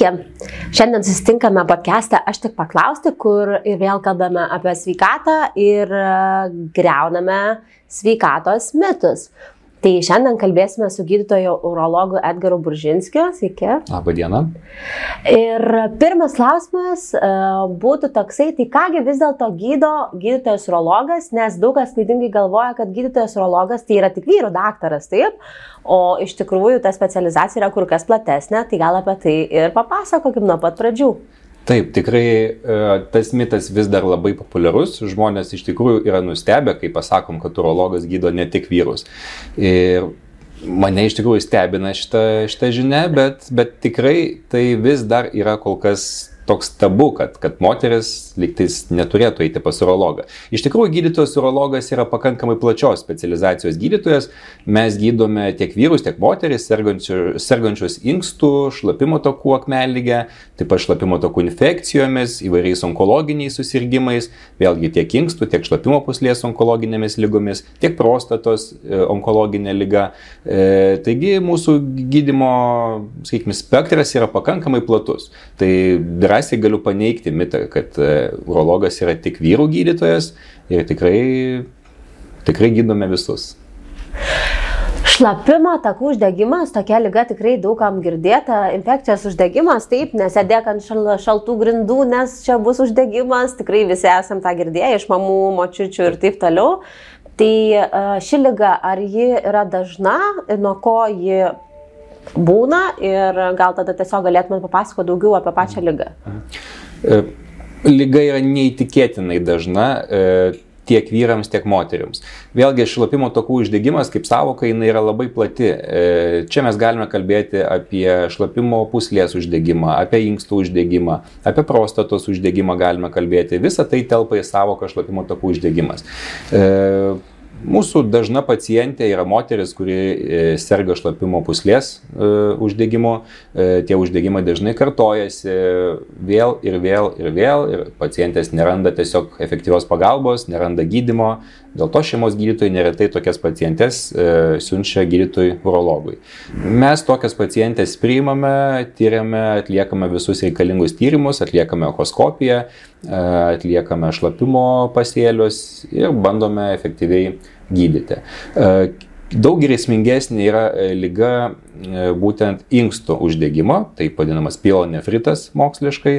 Sveiki. Šiandien susitinkame podcast'e Aš tik paklausti, kur ir vėl kalbame apie sveikatą ir e, greuname sveikatos mitus. Tai šiandien kalbėsime su gydytoju urologu Edgaru Buržinskiu. Sveiki. Labą dieną. Ir pirmas klausimas uh, būtų toksai, tai kągi vis dėlto gydo gydytojas urologas, nes daug kas klaidingai galvoja, kad gydytojas urologas tai yra tik vyrų daktaras, taip, o iš tikrųjų ta specializacija yra kur kas platesnė, tai gal apie tai ir papasakokim nuo pat pradžių. Taip, tikrai e, tas mitas vis dar labai populiarus. Žmonės iš tikrųjų yra nustebę, kai pasakom, kad urologas gydo ne tik vyrus. Ir mane iš tikrųjų stebina šitą, šitą žinę, bet, bet tikrai tai vis dar yra kol kas toks tabu, kad, kad moteris liktais neturėtų eiti pas urologą. Iš tikrųjų, gydytojas urologas yra pakankamai plačios specializacijos gydytojas. Mes gydome tiek vyrus, tiek moteris, sergančius, sergančius inkstų, šlapimo takų akmelygę, taip pat šlapimo takų infekcijomis, įvairiais onkologiniais susirgymais, vėlgi tiek inkstų, tiek šlapimo puslės onkologinėmis lygomis, tiek prostatos e, onkologinė lyga. E, taigi mūsų gydimo, sakykime, spektras yra pakankamai platus. Tai drąsiai galiu paneigti mitą, kad e, urologas yra tik vyrų gydytojas ir tikrai, tikrai gydome visus. Šlapimo takų uždegimas, tokia lyga tikrai daugam girdėta, infekcijos uždegimas, taip, nesėdėk ant šal, šaltų grindų, nes čia bus uždegimas, tikrai visi esam tą girdėję iš mamų, močiučių ir taip toliau. Tai e, ši lyga, ar ji yra dažna nuo ko ji būna ir gal tada tiesiog galėtumėt papasakoti daugiau apie pačią lygą. E, Lyga yra neįtikėtinai dažna e, tiek vyrams, tiek moteriams. Vėlgi, šlapimo takų uždegimas kaip savoka, jinai yra labai plati. E, čia mes galime kalbėti apie šlapimo puslės uždegimą, apie inkstų uždegimą, apie prostatos uždegimą galime kalbėti. Visa tai telpa į savoką šlapimo takų uždegimas. Mūsų dažna pacientė yra moteris, kuri e, serga šlapimo puslės e, uždegimu. E, tie uždegimai dažnai kartojasi vėl ir vėl ir vėl ir pacientės neranda tiesiog efektyvios pagalbos, neranda gydimo. Dėl to šeimos gydytojai neretai tokias pacientės siunčia gydytojui urologui. Mes tokias pacientės priimame, tyriame, atliekame visus reikalingus tyrimus, atliekame echoskopiją, atliekame šlapimo pasėlius ir bandome efektyviai gydyti. E, daug grėsmingesnė yra e, lyga e, būtent inkstų uždegimo, taip vadinamas pilonefritas moksliškai.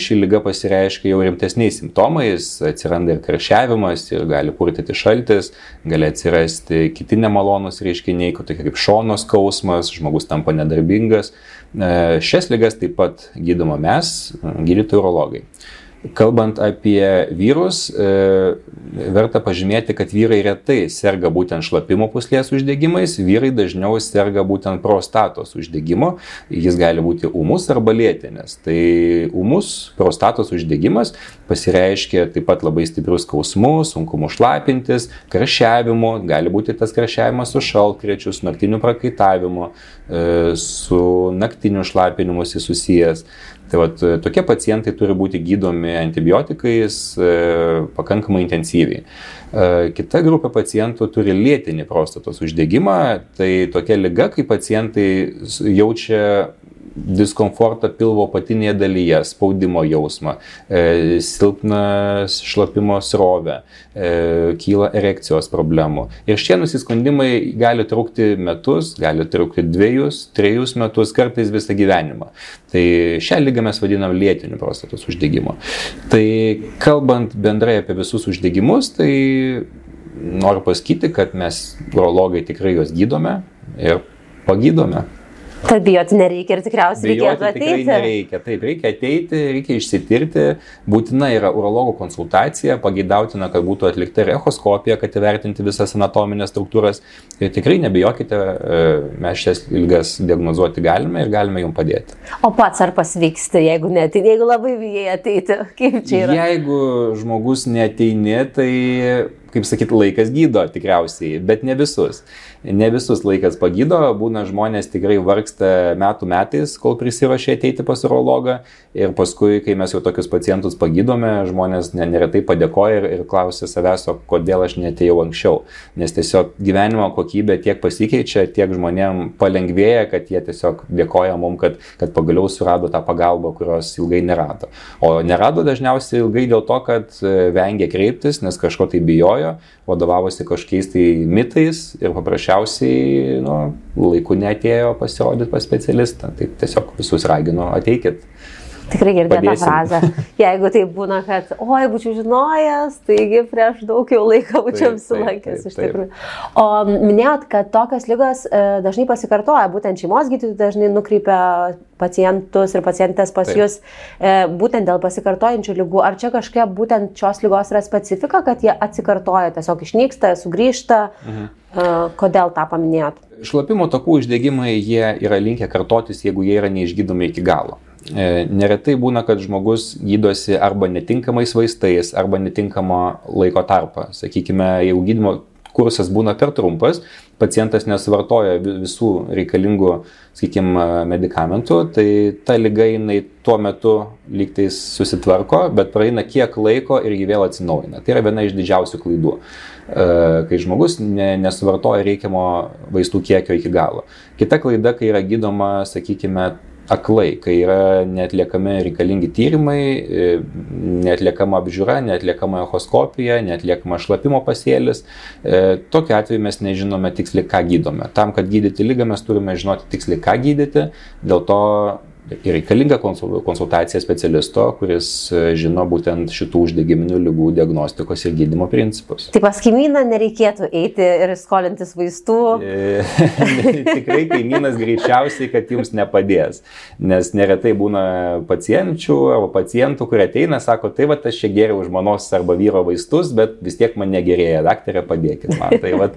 Ši lyga pasireiškia jau rimtesniais simptomais, atsiranda ir karšiavimas, ir gali purtyti šaltis, gali atsirasti kiti nemalonus reiškiniai, tokie kaip šono skausmas, žmogus tampa nedarbingas. Šias lygas taip pat gydoma mes, gydytojai urologai. Kalbant apie vyrus, e, verta pažymėti, kad vyrai retai serga būtent šlapimo puslės uždegimais, vyrai dažniau serga būtent prostatos uždegimu. Jis gali būti umus arba lėtinis. Tai umus prostatos uždegimas pasireiškia taip pat labai stiprius skausmus, sunkumu šlapintis, karšiavimu, gali būti tas karšiavimas su šalkrečiu, su naktiniu prakaitavimu, e, su naktiniu šlapinimusi susijęs. Tai vat, e, tokie pacientai turi būti gydomi antibiotikais e, pakankamai intensyviai. E, kita grupė pacientų turi lėtinį prostatos uždegimą, tai tokia lyga, kai pacientai jaučia diskomfortą pilvo patinėje dalyje, spaudimo jausmą, e, silpną šlapimo srovę, e, kyla erekcijos problemų. Ir šie nusiskundimai gali trukti metus, gali trukti dviejus, trejus metus, kartais visą gyvenimą. Tai šią lygą mes vadinam lėtiniu prostatos uždegimu. Tai kalbant bendrai apie visus uždegimus, tai noriu pasakyti, kad mes urologai tikrai juos gydome ir pagydome. Tad bijoti nereikia ir tikriausiai reikėtų ateiti. Nereikia, taip, reikia ateiti, reikia išsitirti, būtina yra urologo konsultacija, pageidautina, kad būtų atlikta ir echoskopija, kad įvertinti visas anatominės struktūras. Ir tikrai nebijokite, e, mes šias ilgas diagnozuoti galime ir galime jums padėti. O pats ar pasveiksti, jeigu neteini, jeigu labai bijai ateiti, kaip čia yra? Jeigu žmogus neteini, tai kaip sakyt, laikas gydo tikriausiai, bet ne visus. Ne visus laikas pagydo, būna žmonės tikrai vargsta metų metais, kol prisiuošia ateiti pas urologą ir paskui, kai mes jau tokius pacientus pagydome, žmonės neretai padėkoja ir, ir klausia savęs, o kodėl aš netėjau anksčiau. Nes tiesiog gyvenimo kokybė tiek pasikeičia, tiek žmonėm palengvėja, kad jie tiesiog dėkoja mums, kad, kad pagaliau surado tą pagalbą, kurios ilgai nerado. O nerado dažniausiai ilgai dėl to, kad e, vengia kreiptis, nes kažko tai bijojo, vadovavosi kažkokiais tai mitais ir paprasčiausiai nu, laiku netėjo pasirodyti pas specialistą. Tai tiesiog visus raginu, ateikit. Tikrai girdėjau tą frazę. Jeigu tai būna, kad, oi, būčiau žinojęs, taigi prieš daug jau laiko būčiau apsilankęs iš tikrųjų. O minėjot, kad tokios lygos e, dažnai pasikartoja, būtent šeimos gydytojai dažnai nukreipia pacientus ir pacientės pas taip. jūs e, būtent dėl pasikartojančių lygų. Ar čia kažkokia būtent šios lygos yra specifika, kad jie atsikartoja, tiesiog išnyksta, sugrįžta? Mhm. E, kodėl tą paminėjot? Šlapimo takų uždegimai, jie yra linkę kartotis, jeigu jie yra neišgydomi iki galo. E, neretai būna, kad žmogus gydosi arba netinkamais vaistais, arba netinkamo laiko tarpą. Sakykime, jeigu gydimo kursas būna per trumpas, pacientas nesuvartoja visų reikalingų, sakykime, medikamentų, tai ta lyga jinai tuo metu lygtais susitvarko, bet praeina kiek laiko ir jį vėl atsinaujina. Tai yra viena iš didžiausių klaidų, e, kai žmogus nesuvartoja reikiamo vaistų kiekio iki galo. Kita klaida, kai yra gydoma, sakykime, aklai, kai yra netliekami reikalingi tyrimai, e, netliekama apžiūra, netliekama echoskopija, netliekama šlapimo pasėlis. E, tokiu atveju mes nežinome tiksliai, ką gydome. Tam, kad gydyti lygą, mes turime žinoti tiksliai, ką gydyti, dėl to ir reikalinga konsultacija specialisto, kuris e, žino būtent šitų uždegiminių lygų diagnostikos ir gydimo principus. Tai pas kaimyną nereikėtų eiti ir skolintis vaistų. E, tikrai kaimynas greičiausiai, kad jums nepadės, nes neretai būna pacienčių arba pacientų, kurie ateina, sako, tai va, aš čia geriau žmonos arba vyro vaistus, bet vis tiek man negerėja, daktarė, padėkit man. Tai, va,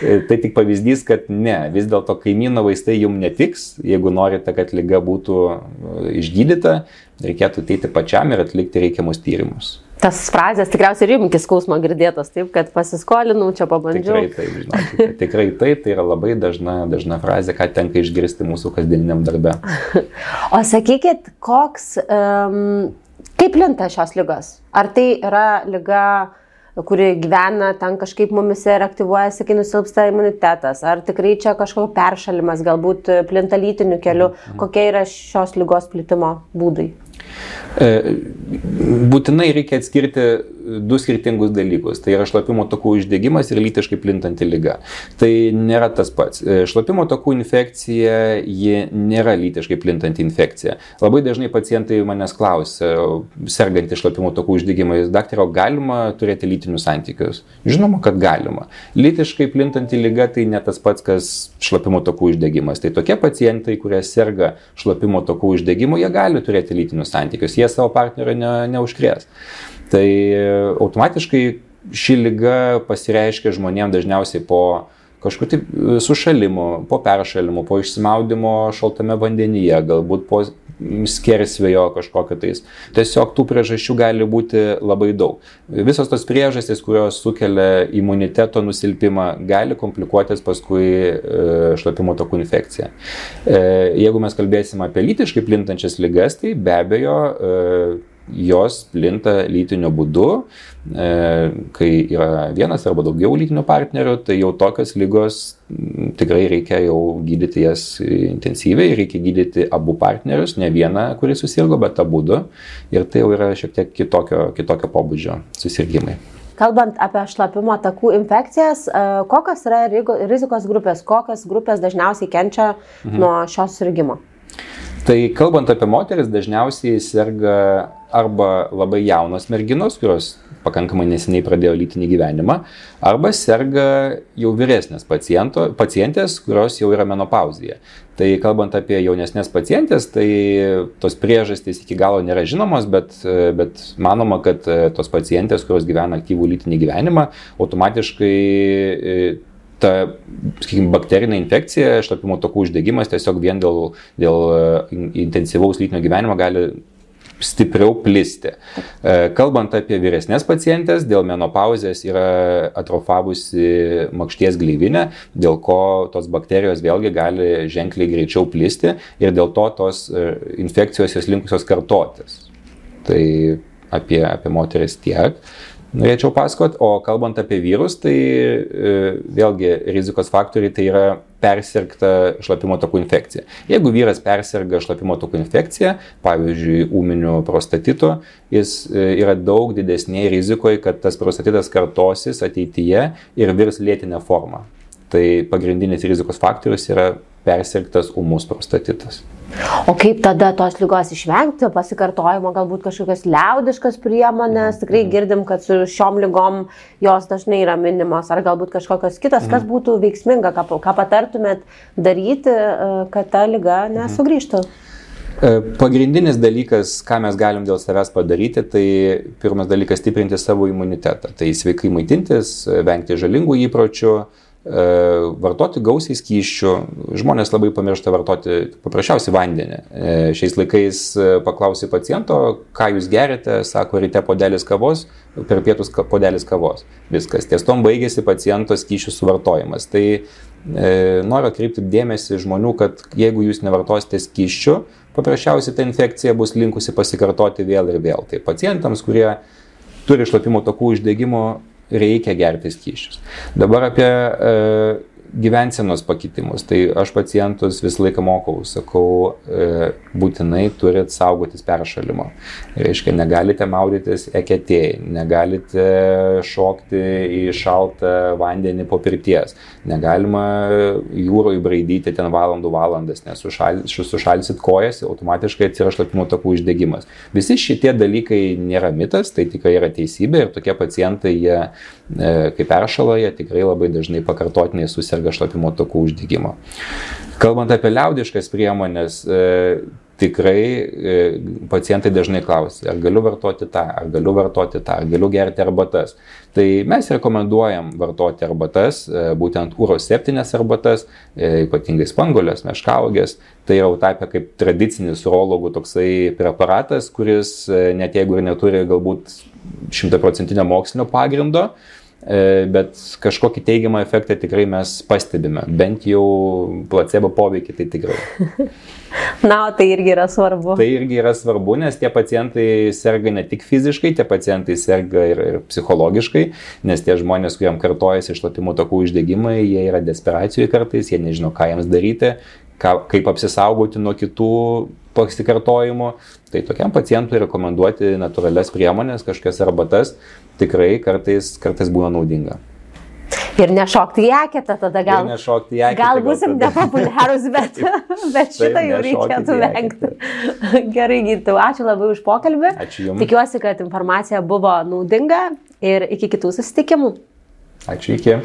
e, tai tik pavyzdys, kad ne, vis dėlto kaimyno vaistai jums netiks, jeigu norite, kad lyga būtų išgydyta, reikėtų ateiti pačiam ir atlikti reikiamus tyrimus. Tas frazės tikriausiai rimkis skausmo girdėtos, taip, kad pasiskolinau, čia pabandžiau. Tikrai taip, žinokite, tikrai taip, tai yra labai dažna, dažna frazė, ką tenka išgirsti mūsų kasdieniniam darbe. o sakykit, koks, um, kaip linta šios lygos? Ar tai yra lyga kuri gyvena ten kažkaip mumise ir aktyvuojasi, kai nusilpsta imunitetas. Ar tikrai čia kažkoks peršalimas, galbūt plinta lytiniu keliu, mhm. kokie yra šios lygos plitimo būdai? E, būtinai reikia atskirti du skirtingus dalykus. Tai yra šlapimo takų uždegimas ir lytiškai plintanti lyga. Tai nėra tas pats. E, šlapimo takų infekcija, ji nėra lytiškai plintanti infekcija. Labai dažnai pacientai manęs klausia, sergantį šlapimo takų uždegimais, daktaro, galima turėti lytinius santykius? Žinoma, kad galima. Lytiškai plintanti lyga tai ne tas pats, kas šlapimo takų uždegimas. Tai tokie pacientai, kurie serga šlapimo takų uždegimu, jie gali turėti lytinius santykius. Jie savo partnerio ne, neužkrės. Tai automatiškai ši lyga pasireiškia žmonėms dažniausiai po kažkokiu tai sušalimu, po peršalimu, po išsimaudimo šaltame vandenyje, galbūt po skersvėjo kažkokio tais. Tiesiog tų priežasčių gali būti labai daug. Visos tos priežastys, kurios sukelia imuniteto nusilpimą, gali komplikuotis paskui e, šlapimo takų infekcija. E, jeigu mes kalbėsime apie lytiškai plintančias lygas, tai be abejo jos plinta lytiniu būdu, e, kai yra vienas arba daugiau lytinių partnerių, tai jau tokios lygos tikrai reikia jau gydyti jas intensyviai, reikia gydyti abu partnerius, ne vieną, kuris susirgo, bet abu du. Ir tai jau yra šiek tiek kitokio, kitokio pobūdžio susirgymai. Kalbant apie šlapimo takų infekcijas, e, kokios yra rizikos grupės, kokios grupės dažniausiai kenčia mhm. nuo šios susirgymo? Tai kalbant apie moteris, dažniausiai serga arba labai jaunos merginos, kurios pakankamai neseniai pradėjo lytinį gyvenimą, arba serga jau vyresnės paciento, pacientės, kurios jau yra menopauzėje. Tai kalbant apie jaunesnės pacientės, tai tos priežastys iki galo nėra žinomos, bet, bet manoma, kad tos pacientės, kurios gyvena aktyvų lytinį gyvenimą, automatiškai ta, sakykime, bakterinė infekcija, šlapimo tokų uždegimas tiesiog vien dėl, dėl intensyvaus lytinio gyvenimo gali stipriau plisti. E, kalbant apie vyresnės pacientės, dėl menopauzės yra atrofavusi makšties gleivinė, dėl ko tos bakterijos vėlgi gali ženkliai greičiau plisti ir dėl to tos e, infekcijos jos linkusios kartotis. Tai apie, apie moteris tiek norėčiau pasakot, o kalbant apie vyrus, tai e, vėlgi rizikos faktoriai tai yra persirgta šlapimo takų infekcija. Jeigu vyras persirga šlapimo takų infekcija, pavyzdžiui, ūminiu prostatitu, jis e, yra daug didesnėje rizikoje, kad tas prostatitas kartosis ateityje ir virs lėtinę formą. Tai pagrindinis rizikos faktorius yra persirgtas ūmus prostatitas. O kaip tada tos lygos išvengti, pasikartojimo, galbūt kažkokios liaudiškas priemonės, mhm. tikrai girdim, kad su šiom lygom jos dažnai yra minimos, ar galbūt kažkokios kitos, kas mhm. būtų veiksminga, ką, ką patartumėt daryti, e, kad ta lyga mhm. nesugrįžtų. E, pagrindinis dalykas, ką mes galim dėl savęs padaryti, tai pirmas dalykas stiprinti savo imunitetą. Tai sveikai maitintis, vengti žalingų įpročių, E, vartoti gausiai skyščių. Žmonės labai pamiršta vartoti paprasčiausiai vandenį. E, šiais laikais e, paklausi paciento, ką jūs gerite, sako ryte podelis kavos, per pietus podelis kavos. Viskas. Ties tom baigėsi paciento skyšių suvartojimas. Tai e, noriu atkreipti dėmesį žmonių, kad jeigu jūs nevartosite skyščių, paprasčiausiai ta infekcija bus linkusi pasikartoti vėl ir vėl. Tai pacientams, kurie turi šlapimo takų uždegimo reikia gerti skyščius. Dabar apie e, gyvensenos pakitimus. Tai aš pacientus visą laiką mokau, sakau, e, būtinai turit saugotis peršalimo. Reiškia, negalite maudytis eketėjai, negalite šokti į šaltą vandenį po pirties, negalima jūroje braidyti ten valandų valandas, nes sušal, sušalsit kojas, automatiškai atsiras šlapimo takų uždegimas. Visi šitie dalykai nėra mitas, tai tikrai yra teisybė ir tokie pacientai, jie e, kaip peršalo, jie tikrai labai dažnai pakartotiniai susirga serga šlapimo takų uždegimo. Kalbant apie liaudiškas priemonės, e, tikrai e, pacientai dažnai klausia, ar galiu vartoti tą, ar galiu vartoti tą, ar galiu gerti arbatas. Tai mes rekomenduojam vartoti arbatas, e, būtent uroseptinės arbatas, ypatingai spangolės, meškaugės. Tai yra tapę kaip tradicinis urologų toksai preparatas, kuris net jeigu ir neturi galbūt šimtaprocentinio mokslinio pagrindo, bet kažkokį teigiamą efektą tikrai mes pastebime, bent jau placebo poveikį tai tikrai. Na, tai irgi yra svarbu. Tai irgi yra svarbu, nes tie pacientai serga ne tik fiziškai, tie pacientai serga ir, ir psichologiškai, nes tie žmonės, kuriam kartojasi šlapimo takų uždegimai, jie yra desperacijoje kartais, jie nežino, ką jiems daryti, ką, kaip apsisaugoti nuo kitų pasikartojimų. Tai tokiam pacientui rekomenduoti natūralias priemonės, kažkokias arbatas, tikrai kartais, kartais būna naudinga. Ir nešokti į eketą tada gal. Ir nešokti į eketą. Gal busim tada... nepopuliarus, bet, bet šitą jau reikėtų vengti. Gerai, gydytojau, ačiū labai už pokalbį. Ačiū Jums. Tikiuosi, kad informacija buvo naudinga ir iki kitų susitikimų. Ačiū iki.